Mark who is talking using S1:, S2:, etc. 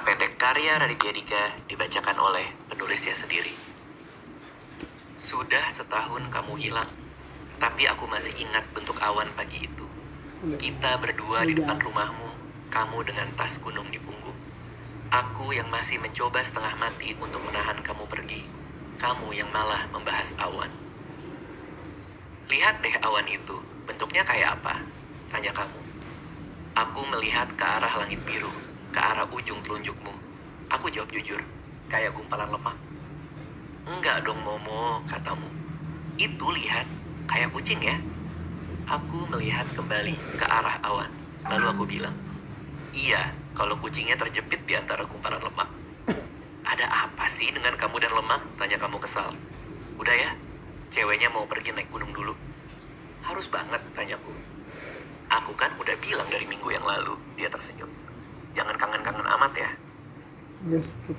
S1: Cerita pendek karya Raditya Dika dibacakan oleh penulisnya sendiri. Sudah setahun kamu hilang, tapi aku masih ingat bentuk awan pagi itu. Kita berdua di depan rumahmu, kamu dengan tas gunung di punggung. Aku yang masih mencoba setengah mati untuk menahan kamu pergi. Kamu yang malah membahas awan. Lihat deh awan itu, bentuknya kayak apa? Tanya kamu. Aku melihat ke arah langit biru, ke arah ujung telunjukmu. Aku jawab jujur, kayak gumpalan lemak. Enggak dong Momo, katamu. Itu lihat, kayak kucing ya. Aku melihat kembali ke arah awan. Lalu aku bilang, iya, kalau kucingnya terjepit di antara gumpalan lemak. Ada apa sih dengan kamu dan lemak? Tanya kamu kesal. Udah ya, ceweknya mau pergi naik gunung dulu. Harus banget, tanyaku. Aku kan udah bilang dari minggu yang lalu, dia tersenyum. Jangan kangen-kangen amat ya.
S2: Yes, kita